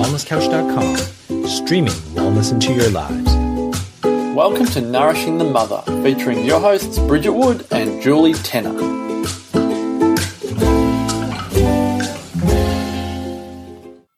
thewellnesscouch.com, streaming wellness into your lives. Welcome to Nourishing the Mother, featuring your hosts Bridget Wood and Julie Tenner.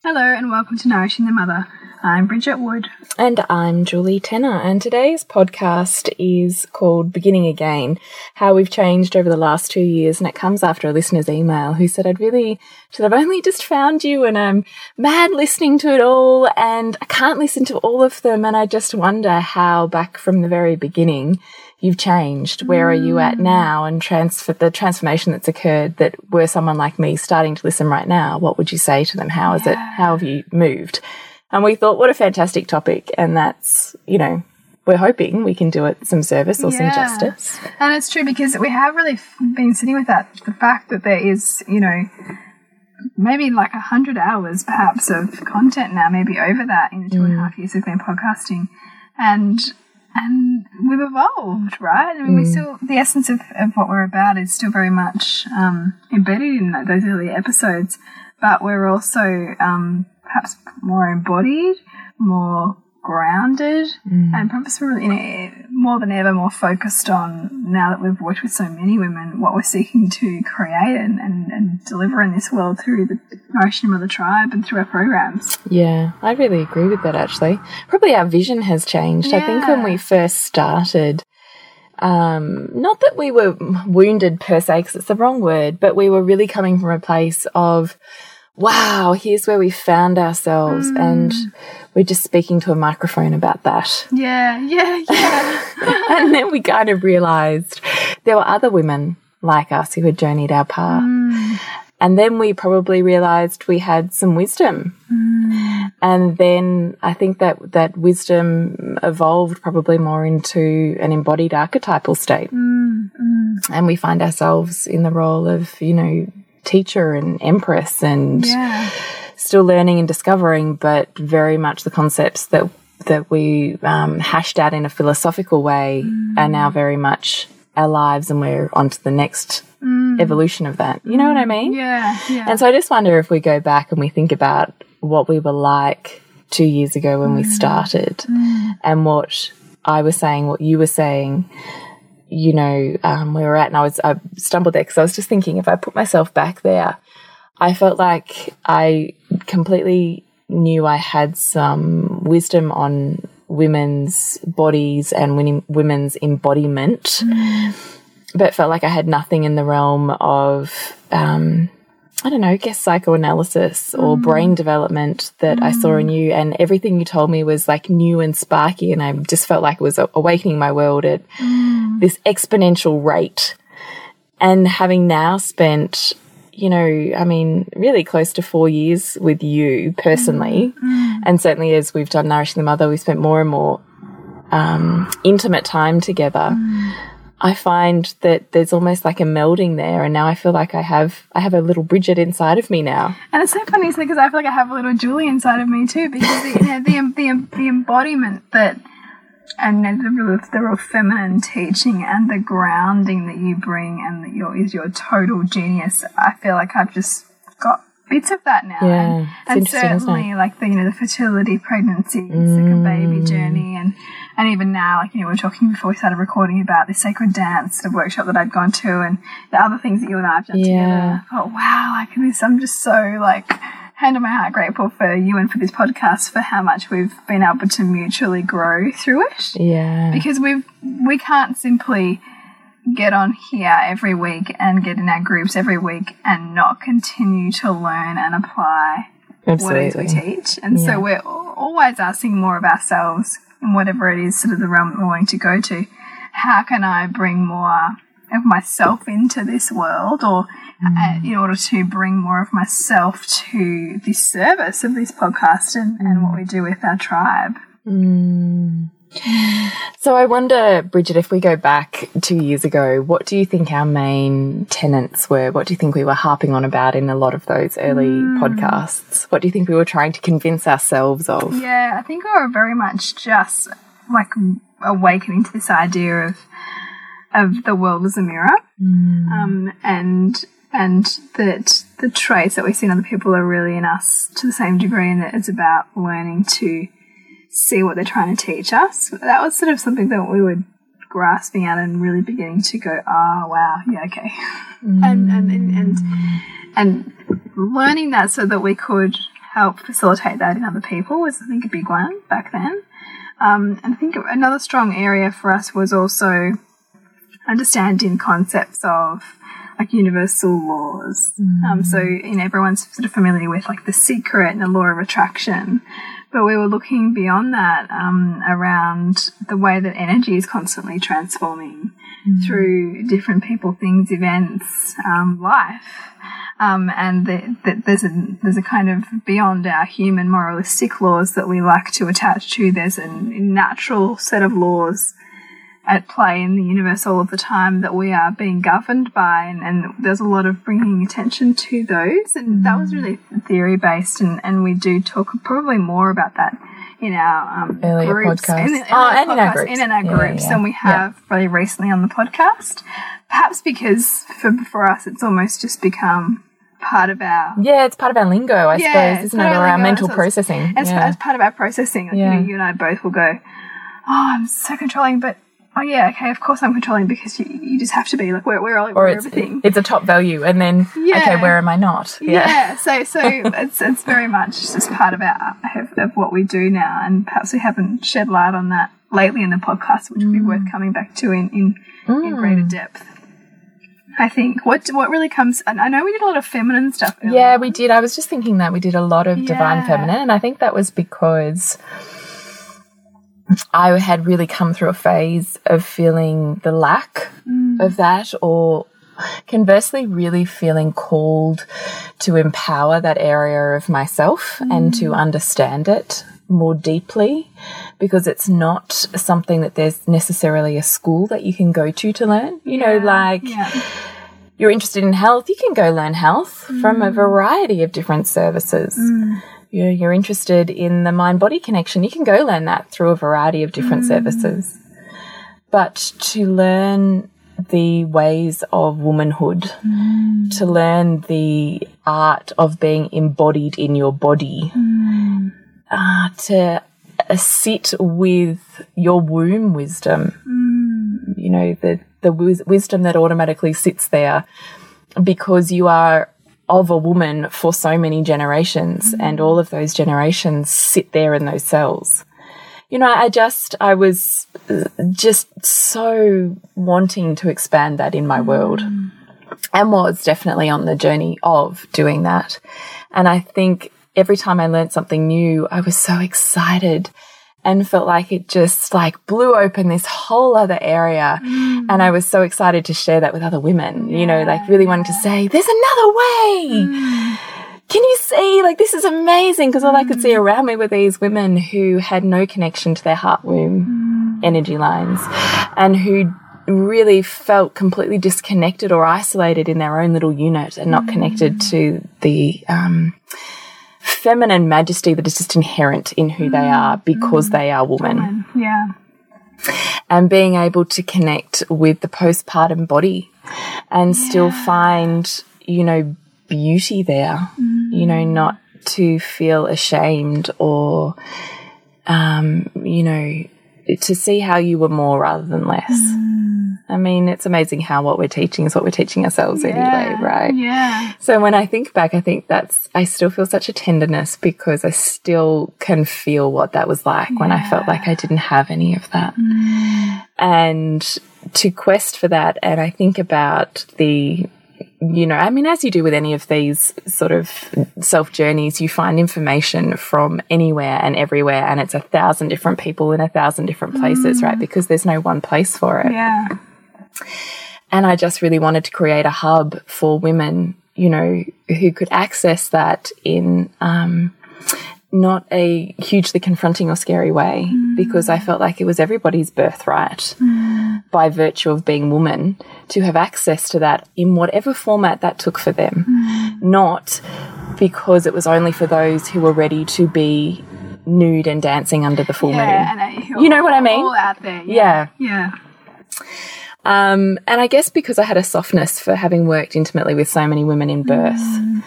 Hello and welcome to Nourishing the Mother. I'm Bridget Wood. And I'm Julie Tenner. And today's podcast is called Beginning Again How We've Changed Over the Last Two Years. And it comes after a listener's email who said, I'd really, should have only just found you and I'm mad listening to it all and I can't listen to all of them. And I just wonder how back from the very beginning you've changed. Where are you at mm. now? And transfer the transformation that's occurred that were someone like me starting to listen right now, what would you say to them? How is yeah. it? How have you moved? And we thought, what a fantastic topic. And that's, you know, we're hoping we can do it some service or yeah. some justice. And it's true because we have really been sitting with that the fact that there is, you know, maybe like a hundred hours perhaps of content now, maybe over that in the two mm. and a mm. half years we've been podcasting. And and we've evolved, right? I mean, mm. we still the essence of, of what we're about is still very much um, embedded in those early episodes, but we're also um, perhaps more embodied, more grounded, mm. and perhaps really, you know, more than ever more focused on now that we've worked with so many women, what we're seeking to create and, and, and deliver in this world through the Nourishing of the Tribe and through our programs. Yeah, I really agree with that actually. Probably our vision has changed. Yeah. I think when we first started, um, not that we were wounded per se, because it's the wrong word, but we were really coming from a place of wow, here's where we found ourselves. Mm. And we're just speaking to a microphone about that. Yeah, yeah, yeah. and then we kind of realized there were other women like us who had journeyed our path. Mm. And then we probably realized we had some wisdom. Mm. And then I think that that wisdom evolved probably more into an embodied archetypal state. Mm. Mm. And we find ourselves in the role of, you know, teacher and empress and yeah. still learning and discovering, but very much the concepts that that we um, hashed out in a philosophical way mm. are now very much our lives, and we're on to the next mm. evolution of that. You know what I mean? Yeah, yeah. And so I just wonder if we go back and we think about what we were like two years ago when mm. we started, mm. and what I was saying, what you were saying you know, um, where we're at. And I was, I stumbled there because I was just thinking if I put myself back there, I felt like I completely knew I had some wisdom on women's bodies and women's embodiment, mm. but felt like I had nothing in the realm of, um, I don't know, I guess psychoanalysis or mm. brain development that mm. I saw in mm. you. And everything you told me was like new and sparky. And I just felt like it was awakening my world at mm. this exponential rate. And having now spent, you know, I mean, really close to four years with you personally, mm. Mm. and certainly as we've done Nourishing the Mother, we've spent more and more um, intimate time together I find that there's almost like a melding there, and now I feel like I have I have a little Bridget inside of me now. And it's so funny because I feel like I have a little Julie inside of me too, because the you know, the, the, the embodiment that and the real, the real feminine teaching and the grounding that you bring and that your is your total genius. I feel like I've just got bits of that now. Yeah, and, and certainly like the you know the fertility, pregnancy, mm. second baby journey, and and even now like you know we were talking before we started recording about the sacred dance, the workshop that I'd gone to, and the other things that you and I have done yeah. together. Oh wow, like this, I'm just so like hand on my heart grateful for you and for this podcast for how much we've been able to mutually grow through it. Yeah, because we've we can't simply get on here every week and get in our groups every week and not continue to learn and apply Absolutely. what it is we teach. And yeah. so we're always asking more of ourselves whatever it is sort of the realm that we're wanting to go to. How can I bring more of myself into this world or mm. uh, in order to bring more of myself to the service of this podcast and, mm. and what we do with our tribe? Mm. So I wonder, Bridget, if we go back two years ago, what do you think our main tenants were? What do you think we were harping on about in a lot of those early mm. podcasts? What do you think we were trying to convince ourselves of? Yeah, I think we were very much just like awakening to this idea of of the world as a mirror, mm. um, and and that the traits that we see in other people are really in us to the same degree, and that it's about learning to see what they're trying to teach us. That was sort of something that we were grasping at and really beginning to go, oh wow, yeah, okay, mm. and, and and and and learning that so that we could help facilitate that in other people was, I think, a big one back then. Um, and I think another strong area for us was also understanding concepts of like universal laws. Mm. Um, so, you know, everyone's sort of familiar with like the secret and the law of attraction. But we were looking beyond that um, around the way that energy is constantly transforming mm. through different people, things, events, um, life. Um, and the, the, there's a there's a kind of beyond our human moralistic laws that we like to attach to. There's a natural set of laws at play in the universe all of the time that we are being governed by, and, and there's a lot of bringing attention to those. And mm. that was really theory based, and, and we do talk probably more about that in our um, earlier groups, podcasts. In, in oh, our and podcasts, in our groups, in our groups, yeah, yeah. and we have yeah. really recently on the podcast. Perhaps because for for us, it's almost just become part of our yeah, it's part of our lingo, I Yeah, suppose, isn't it, or our mental processing? Yeah. as part of our processing. Like, Yeah. you know, you and I both will go, "Oh, I'm so controlling," but oh yeah, okay, of course I'm controlling because you, you just have to be like we're we're all or we're it's everything. it's a top value, and then okay, where am I not? yeah. so so it's it's very much just part of our of, of what we do now, and perhaps we haven't shed light on that lately in the podcast, which would be worth mm. coming back to in in, in greater mm. depth. I think what what really comes, and I know we did a lot of feminine stuff. earlier Yeah, we did. I was just thinking that we did a lot of divine feminine, and I think that was because I had really come through a phase of feeling the lack mm. of that, or conversely, really feeling called to empower that area of myself and to mm. understand it more deeply because it's not something that there's necessarily a school that you can go to to learn. You know, like yeah. you're interested in health, you can go learn health from a mm. variety of different services. You're, you're interested in the mind body connection, you can go learn that through a variety of different services. But to learn the ways of womanhood, to learn the art of being embodied in your body, uh, to uh, sit with your womb wisdom, you know, the, the wis- wisdom that automatically sits there because you are of a woman for so many generations mm. and all of those generations sit there in those cells. You know, I just, I was just so wanting to expand that in my mm. world and was definitely on the journey of doing that. And I think every time I learned something new, I was so excited and felt like it just like blew open this whole other area. Mm. And I was so excited to share that with other women, you know, like really wanting to say, there's another way. Mm. Can you see? Like, this is amazing. Because all I could see mm. around me were these women who had no connection to their heart womb mm. energy lines and who really felt completely disconnected or isolated in their own little unit and not connected to the um, feminine majesty that is just inherent in who they are because they are women yeah. And being able to connect with the postpartum body and still find, you know, beauty there, you know, not to feel ashamed or, um, you know, to see how you were more rather than less. Mm. I mean, it's amazing how what we're teaching is what we're teaching ourselves anyway, Yeah. right? Yeah. So when I think back, I think that's, I still feel such a tenderness because I still can feel what that was like when I felt like I didn't have any of that. Mm. And to quest for that, and I think about the, you know, I mean, as you do with any of these sort of self journeys, you find information from anywhere and everywhere, and it's a thousand different people in a thousand different places, right? Because there's no one place for it. Yeah. And I just really wanted to create a hub for women, you know, who could access that in um, not a hugely confronting or scary way, because I felt like it was everybody's birthright by virtue of being woman to have access to that in whatever format that took for them, not because it was only for those who were ready to be nude and dancing under the full Yeah. moon. You know what I mean? All out there. Yeah. Yeah. Um, and I guess because I had a softness for having worked intimately with so many women in birth, mm.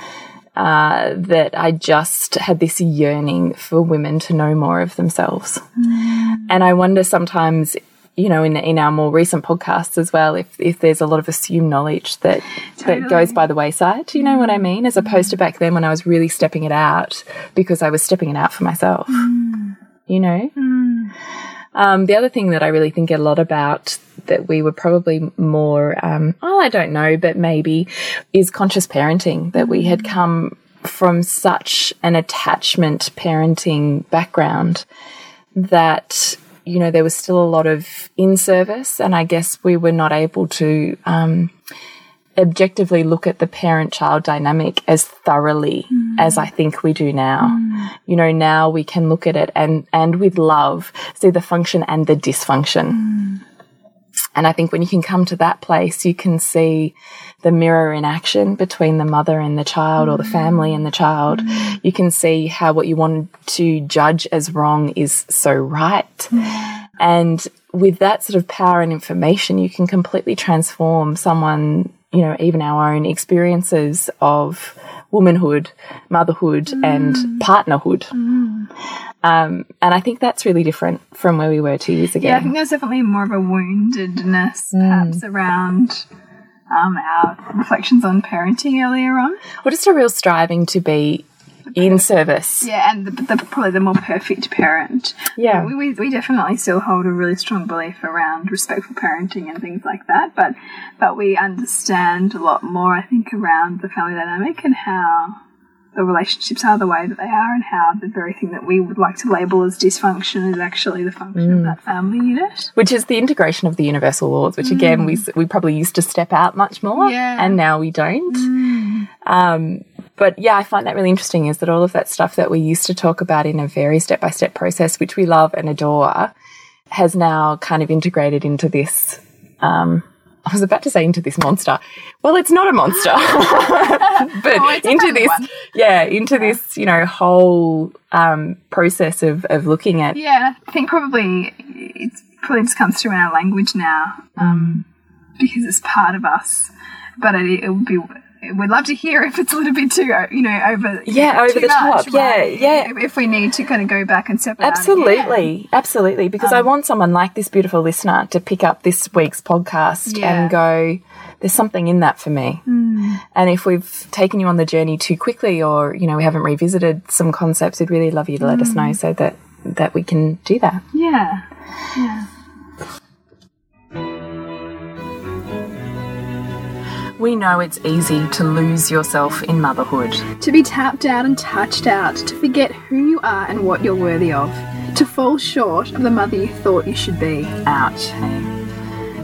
Uh, that I just had this yearning for women to know more of themselves. Mm. And I wonder sometimes, you know, in in our more recent podcasts as well, if if there's a lot of assumed knowledge that totally. that goes by the wayside. You know what I mean? As opposed to back then when I was really stepping it out because I was stepping it out for myself. Mm. You know. Mm. Um, the other thing that I really think a lot about that we were probably more, um, oh, I don't know, but maybe is conscious parenting, that we had come from such an attachment parenting background that you know there was still a lot of in service and i guess we were not able to um, objectively look at the parent child dynamic as thoroughly mm. as I think we do now. Mm. You know, now we can look at it and, and with love see the function and the dysfunction. Mm. And I think when you can come to that place, you can see the mirror in action between the mother and the child or the family and the child. Mm. You can see how what you wanted to judge as wrong is so right. Mm. And with that sort of power and information, you can completely transform someone you know, even our own experiences of womanhood, motherhood, mm. and partnerhood. Mm. Um, and I think that's really different from where we were two years ago. Yeah, I think there's definitely more of a woundedness mm. perhaps around um, our reflections on parenting earlier on. Or just a real striving to be in service. Yeah, and the, the, probably the more perfect parent. Yeah. We, we, we, definitely still hold a really strong belief around respectful parenting and things like that, but, but we understand a lot more, I think, around the family dynamic and how the relationships are the way that they are and how the very thing that we would like to label as dysfunction is actually the function mm. of that family unit. Which is the integration of the universal laws, which mm. again, we, we probably used to step out much more yeah. and now we don't. Mm. Um, but yeah, I find that really interesting is that all of that stuff that we used to talk about in a very step by step process, which we love and adore, has now kind of integrated into this. Um, I was about to say into this monster. Well, it's not a monster, but oh, into this, one. yeah, into yeah. this, you know, whole um, process of, of looking at. Yeah, I think probably it probably just comes through in our language now um, because it's part of us. But it, it would be we'd love to hear if it's a little bit too, you know, over yeah, over the much, top. Right? Yeah, yeah. If we need to kind of go back and separate. Absolutely, absolutely. Because um, I want someone like this beautiful listener to pick up this week's podcast yeah. and go, "There's something in that for me." Mm. And if we've taken you on the journey too quickly, or you know, we haven't revisited some concepts, we'd really love you to let mm. us know so that that we can do that. Yeah, yeah. We know it's easy to lose yourself in motherhood. To be tapped out and touched out, to forget who you are and what you're worthy of, to fall short of the mother you thought you should be. Ouch.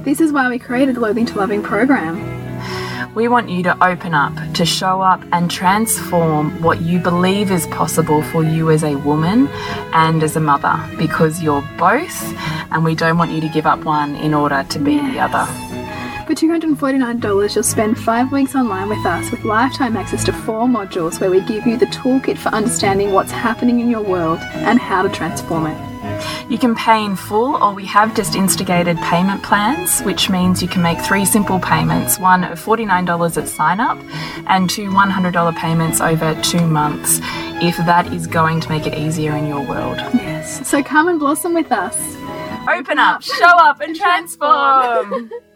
This is why we created the Loathing to Loving program. We want you to open up, to show up and transform what you believe is possible for you as a woman and as a mother because you're both, and we don't want you to give up one in order to be yes. the other. For $249, you'll spend five weeks online with us with lifetime access to four modules where we give you the toolkit for understanding what's happening in your world and how to transform it. You can pay in full, or we have just instigated payment plans, which means you can make three simple payments one of $49 at sign up and two $100 payments over two months, if that is going to make it easier in your world. Yes. So come and blossom with us. Open up, show up, and transform.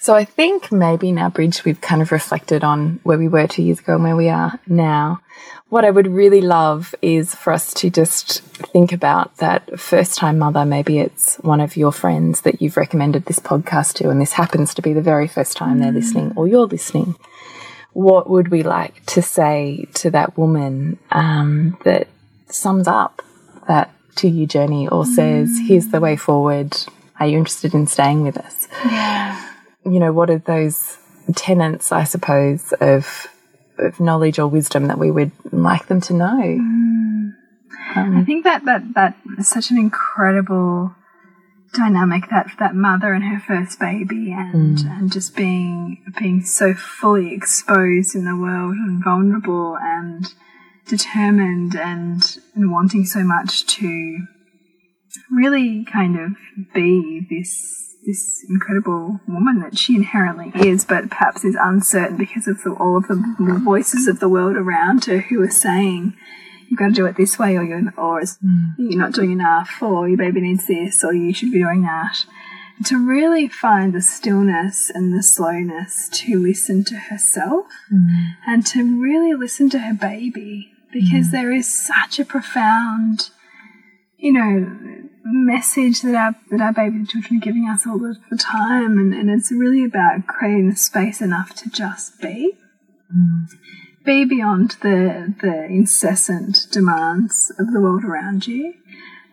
So I think maybe now, Bridge, we've kind of reflected on where we were two years ago and where we are now. What I would really love is for us to just think about that first time mother. Maybe it's one of your friends that you've recommended this podcast to, and this happens to be the very first time they're listening or you're listening. What would we like to say to that woman um, that sums up that two year journey or says, here's the way forward? Are you interested in staying with us? Yeah you know, what are those tenets, I suppose, of of knowledge or wisdom that we would like them to know? Mm. Um, I think that that that is such an incredible dynamic that that mother and her first baby and mm. and just being being so fully exposed in the world and vulnerable and determined and and wanting so much to really kind of be this this incredible woman that she inherently is, but perhaps is uncertain because of the, all of the voices of the world around her who are saying, "You've got to do it this way," or "You're or mm. you're not doing enough," or "Your baby needs this," or "You should be doing that." To really find the stillness and the slowness to listen to herself mm. and to really listen to her baby because mm. there is such a profound, you know, message that our that our baby children are giving us all the, the time, and, and it's really about creating the space enough to just be, mm. be beyond the the incessant demands of the world around you,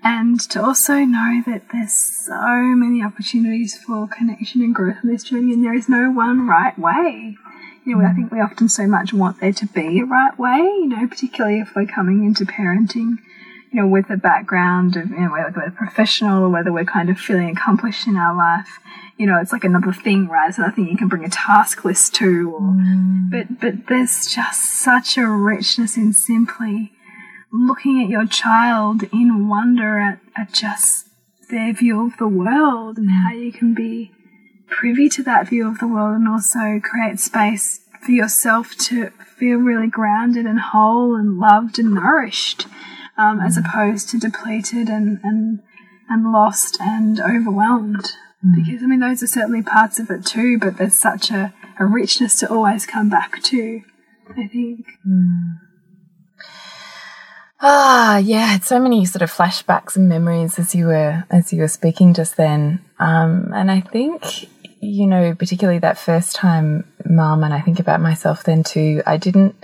and to also know that there's so many opportunities for connection and growth in this journey, and there is no one right way. You know, I think we often so much want there to be a right way, you know, particularly if we're coming into parenting you know, with a background of, you know, whether we're professional or whether we're kind of feeling accomplished in our life, you know, it's like another thing, right? It's another thing you can bring a task list to, or, mm. but, but there's just such a richness in simply looking at your child in wonder at, at just their view of the world and how you can be privy to that view of the world and also create space for yourself to feel really grounded and whole and loved and nourished um, as opposed to depleted and, and, and lost and overwhelmed. Mm. Because, I mean, those are certainly parts of it too, but there's such a, a richness to always come back to, I think. Mm. Ah, yeah, so many sort of flashbacks and memories as you were as you were speaking just then. Um, and I think, you know, particularly that first time, mum, and I think about myself then too. I didn't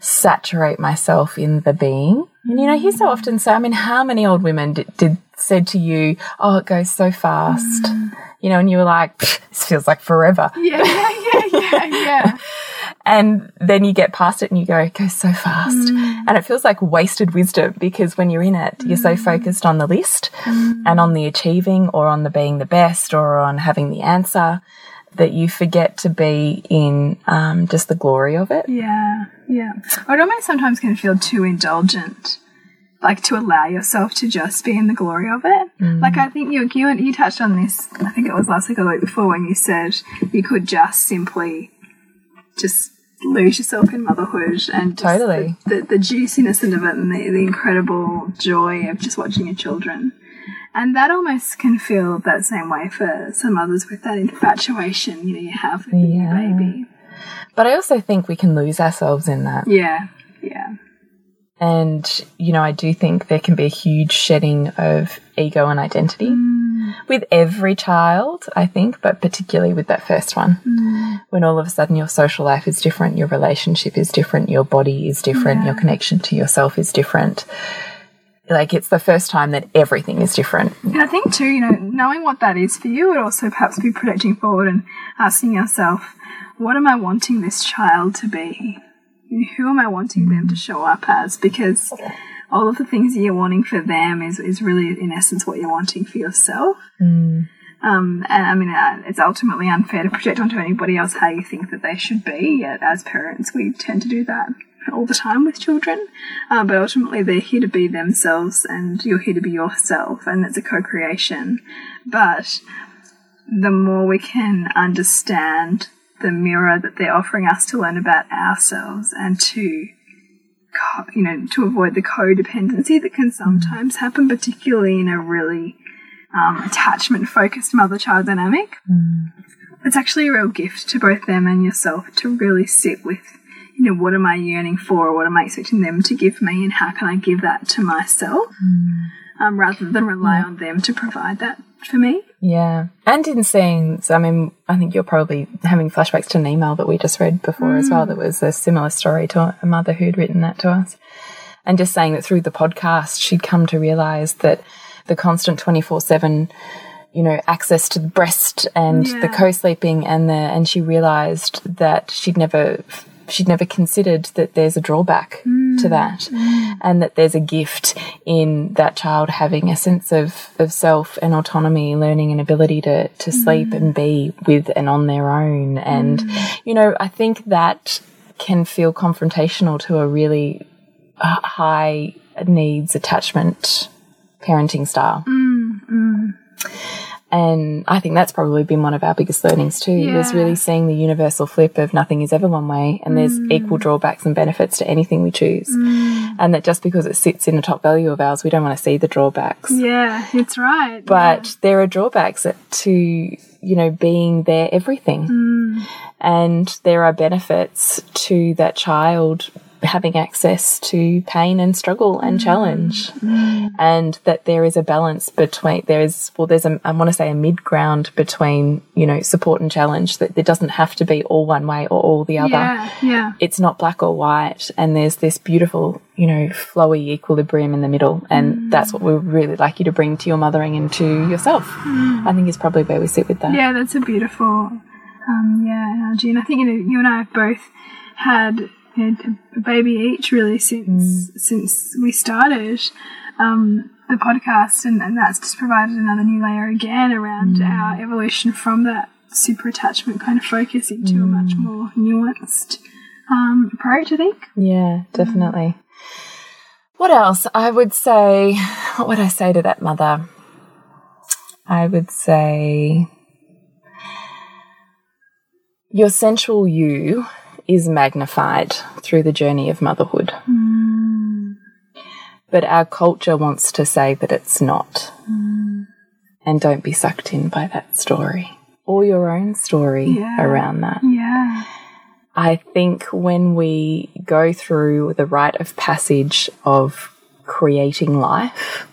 saturate myself in the being. And you know, he's so often say, I mean, how many old women did, did said to you, "Oh, it goes so fast," mm. you know, and you were like, "This feels like forever." Yeah, yeah, yeah, yeah. and then you get past it and you go, "It goes so fast," mm. and it feels like wasted wisdom because when you're in it, mm. you're so mm. focused on the list mm. and on the achieving or on the being the best or on having the answer that you forget to be in um, just the glory of it. Yeah, yeah. It almost sometimes can feel too indulgent, like to allow yourself to just be in the glory of it. Mm. Like I think you, you you touched on this. I think it was last week or the week before when you said you could just simply just lose yourself in motherhood and totally the, the, the, juiciness of it and the, the incredible joy of just watching your children. And that almost can feel that same way for some others with that infatuation, you know, you have with yeah. your baby. But I also think we can lose ourselves in that. Yeah, yeah. And, you know, I do think there can be a huge shedding of ego and identity mm. with every child, I think, but particularly with that first one. Mm. When all of a sudden your social life is different, your relationship is different, your body is different, yeah. your connection to yourself is different like it's the first time that everything is different. And I think too, you know, knowing what that is for you would also perhaps be projecting forward and asking yourself, what am I wanting this child to be? Who am I wanting them to show up as? Because all of the things that you're wanting for them is, is really, in essence, what you're wanting for yourself. Mm. Um, and I mean, uh, it's ultimately unfair to project onto anybody else how you think that they should be. Yet, As parents, we tend to do that all the time with children, um, but ultimately they're here to be themselves and you're here to be yourself, and it's a co creation. But the more we can understand the mirror that they're offering us to learn about ourselves and to you know to avoid the codependency that can sometimes happen particularly in a really um, attachment focused mother child dynamic mm. it's actually a real gift to both them and yourself to really sit with you know, what am I yearning for? Or what am I expecting them to give me? And how can I give that to myself mm. um, rather than rely yeah. on them to provide that for me? Yeah. And in seeing, so, I mean, I think you're probably having flashbacks to an email that we just read before mm. as well. Mm. That was a similar story to a mother who'd written that to us. And just saying that through the podcast, she'd come to realize that the constant 24 7 you know access to the breast and yeah. the co-sleeping and the and she realized that she'd never she'd never considered that there's a drawback mm. to that mm. and that there's a gift in that child having a sense of, of self and autonomy, learning an ability to, to mm. sleep and be with and on their own. And, mm. you know, I think that can feel confrontational to a really uh, high needs attachment parenting style. Mm. And I think that's probably been one of our biggest learnings too, is Yeah. really seeing the universal flip of nothing is ever one way and there's mm. equal drawbacks and benefits to anything we choose. Mm. And that just because it sits in a top value of ours, we don't want to see the drawbacks. Yeah, it's right. But there are drawbacks to, you know, being their everything. Mm. And there are benefits to that child having access to pain and struggle and mm. challenge. And that there is a balance between, there is, well, there's a, I want to say a mid ground between, you know, support and challenge, that there doesn't have to be all one way or all the other yeah, yeah. it's not black or white and there's this beautiful you know flowy equilibrium in the middle and mm. that's what we really like you to bring to your mothering and to yourself mm. i think is probably where we sit with that Yeah, that's a beautiful, um, yeah, analogy. And I think you know, you and I have both had know, a baby each really since since we started um, the podcast, and, and that's just provided another new layer again around our evolution from that super attachment kind of focus into a much more nuanced um, approach. I think. yeah definitely. What else? I would say what would i say to that mother? I would say your sensual you is magnified through the journey of motherhood hmm. But our culture wants to say that it's not. Hmm. And don't be sucked in by that story or your own story Yeah. around that. Yeah. I think when we go through the rite of passage of creating life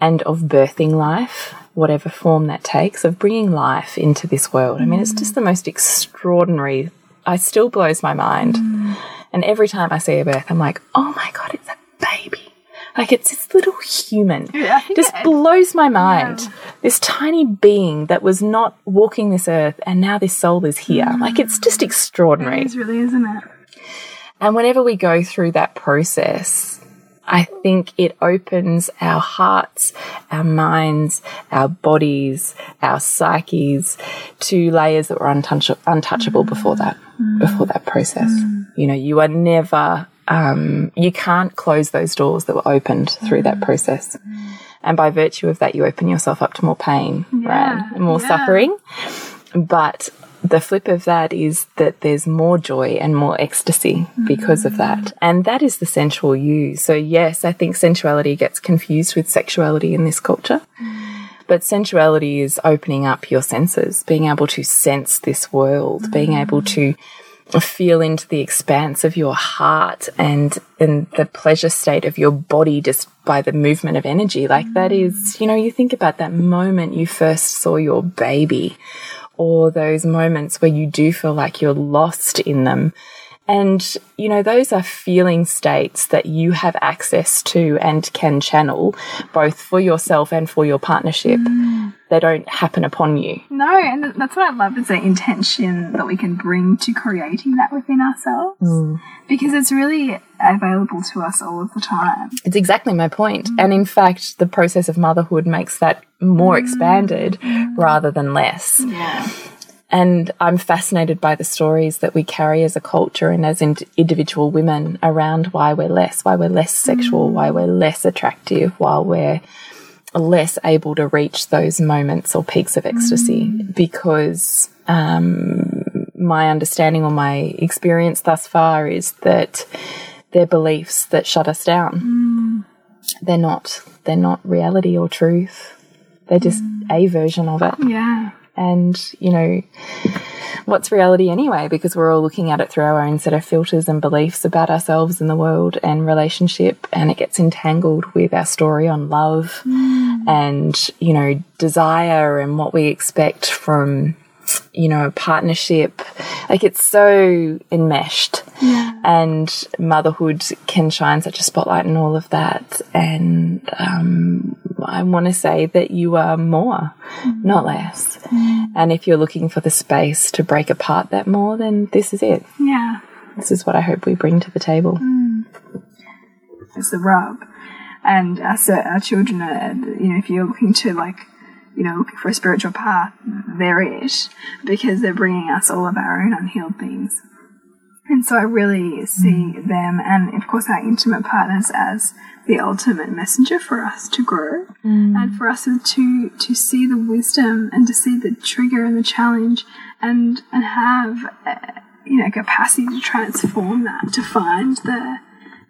and of birthing life, whatever form that takes, of bringing life into this world, I mean, it's just hmm. the most extraordinary. It still blows my mind. Mm. And every time I see a birth, I'm like, oh my God, it's a baby. Like it's this little human. Yeah, Just it- blows my mind. This tiny being that was not walking this earth and now this soul is here. Mm. Like it's just extraordinary. It is really, isn't it? And whenever we go through that process, I think it opens our hearts, our minds, our bodies, our psyches to layers that were untouch untouchable mm. before that, before that process. Mm. You know, you are never, um, you can't close those doors that were opened through that mm. process. And by virtue of that, you open yourself up to more pain, right? More yeah. suffering. But the flip of that is that there's more joy and more ecstasy because of that. Mm. And that is the sensual you. So, yes, I think sensuality gets confused with sexuality in this culture. Mm. But sensuality is opening up your senses, being able to sense this world, being mm. able to feel into the expanse of your heart and and the pleasure state of your body just by the movement of energy like that is you know you think about that moment you first saw your baby or those moments where you do feel like you're lost in them and you know those are feeling states that you have access to and can channel both for yourself and for your partnership mm. they don't happen upon you No, and that's what I love is the intention that we can bring to creating that within ourselves. Mm. Because it's really available to us all of the time. It's exactly my point. And in fact, the process of motherhood makes that more mm. expanded rather than less. Yeah. And I'm fascinated by the stories that we carry as a culture and as ind individual women around why we're less, why we're less sexual, mm. why we're less attractive, while we're less able to reach those moments or peaks of ecstasy mm. because um, my understanding or my experience thus far is that they're beliefs that shut us down. Mm. They're not. They're not reality or truth. They're just a version of it. Yeah. And you know, what's reality anyway? Because we're all looking at it through our own set of filters and beliefs about ourselves and the world and relationship, and it gets entangled with our story on love and you know desire and what we expect from you know a partnership. Like it's so enmeshed, yeah. and motherhood can shine such a spotlight in all of that. And um, I want to say that you are more, not less. Mm. And if you're looking for the space to break apart that more, then this is it. Yeah. This is what I hope we bring to the table. Mm. It's the rub. And our, uh, our children are, you know, if you're looking to like, you know, looking for a spiritual path, they're it because they're bringing us all of our own unhealed things. And so I really see them and, of course, our intimate partners as the ultimate messenger for us to grow and for us to to see the wisdom and to see the trigger and the challenge and and have uh, you know capacity to transform that to find the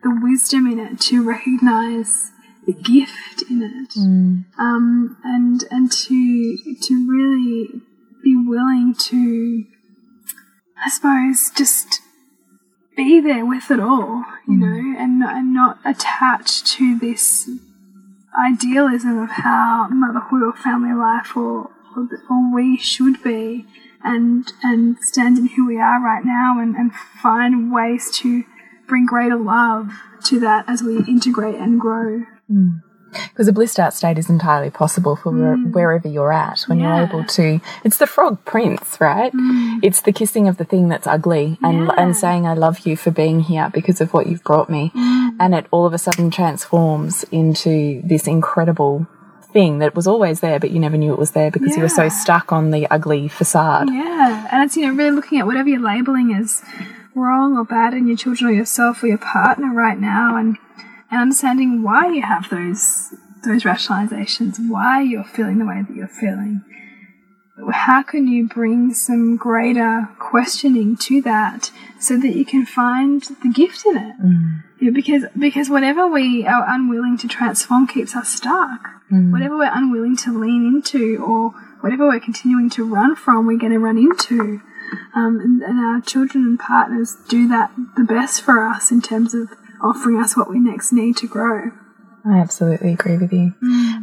the wisdom in it to recognize the gift in it. Um, and and to to really be willing to I suppose just be there with it all, you mm. know, and, and not attached to this idealism of how motherhood or family life or, or, or we should be and and stand in who we are right now and, and find ways to bring greater love to that as we integrate and grow. Mm. Because a blissed out state is entirely possible for where- mm. wherever you're at when Yeah. you're able to. It's the frog prince, right? Mm. It's the kissing of the thing that's ugly and Yeah. and saying I love you for being here because of what you've brought me, mm. and it all of a sudden transforms into this incredible thing that was always there, but you never knew it was there because you were so stuck on the ugly facade. Yeah, and it's you know really looking at whatever you're labeling as wrong or bad in your children or yourself or your partner right now, and and understanding why you have those those rationalizations, why you're feeling the way that you're feeling. How can you bring some greater questioning to that so that you can find the gift in it? Yeah, because because whatever we are unwilling to transform keeps us stuck. Whatever we're unwilling to lean into, or whatever we're continuing to run from, we're going to run into. Um, and, and our children and partners do that the best for us in terms of offering us what we next need to grow. I absolutely agree with you.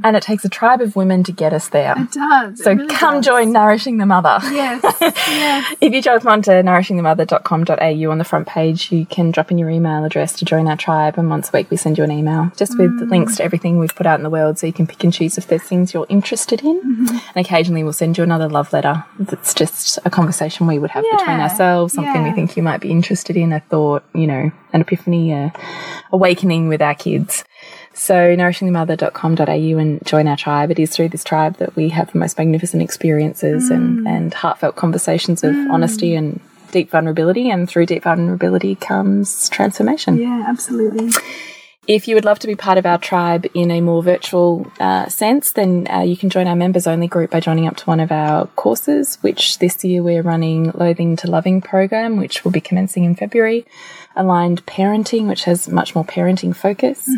And it takes a tribe of women to get us there. It does. it So really come does. join Nourishing the Mother. Yes, yes. If you jump onto nourishingthemother.com.au on the front page, you can drop in your email address to join our tribe. And once a week, we send you an email just with Mm. links to everything we've put out in the world so you can pick and choose if there's things you're interested in. Mm-hmm. And occasionally, we'll send you another love letter that's just a conversation we would have between ourselves, something we think you might be interested in, a thought, you know, an epiphany, a awakening with our kids. So nourishingthemother.com.au and join our tribe. It is through this tribe that we have the most magnificent experiences Mm. and, and heartfelt conversations of honesty and deep vulnerability. And through deep vulnerability comes transformation. Yeah, absolutely. If you would love to be part of our tribe in a more virtual uh, sense, then uh, you can join our members only group by joining up to one of our courses, which this year we're running Loathing to Loving program, which will be commencing in February. Aligned Parenting, which has much more parenting focus.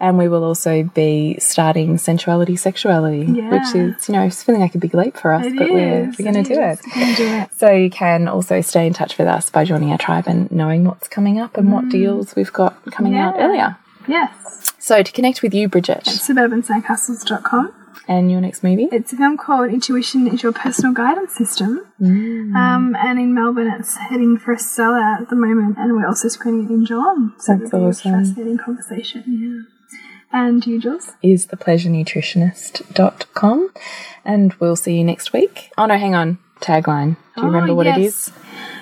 And we will also be starting Sensuality Sexuality, Yeah. which is, you know, it's feeling like a big leap for us, It but is, we're going to do it. is. We're going to do it. So you can also stay in touch with us by joining our tribe and knowing what's coming up and what deals we've got coming out earlier. Yes. So to connect with you, Bridget, Suburbansandcastles.com. and your next movie, It's a film called Intuition is Your Personal Guidance System. Mm. Um, and in Melbourne, it's heading for a sellout at the moment, and we're also screening it in Geelong. So That's awesome. fascinating conversation. Yeah. And you, Jules? is thepleasurenutritionist.com. And we'll see you next week. Oh no, hang on. Tagline. Do you Oh, remember what it yes. is?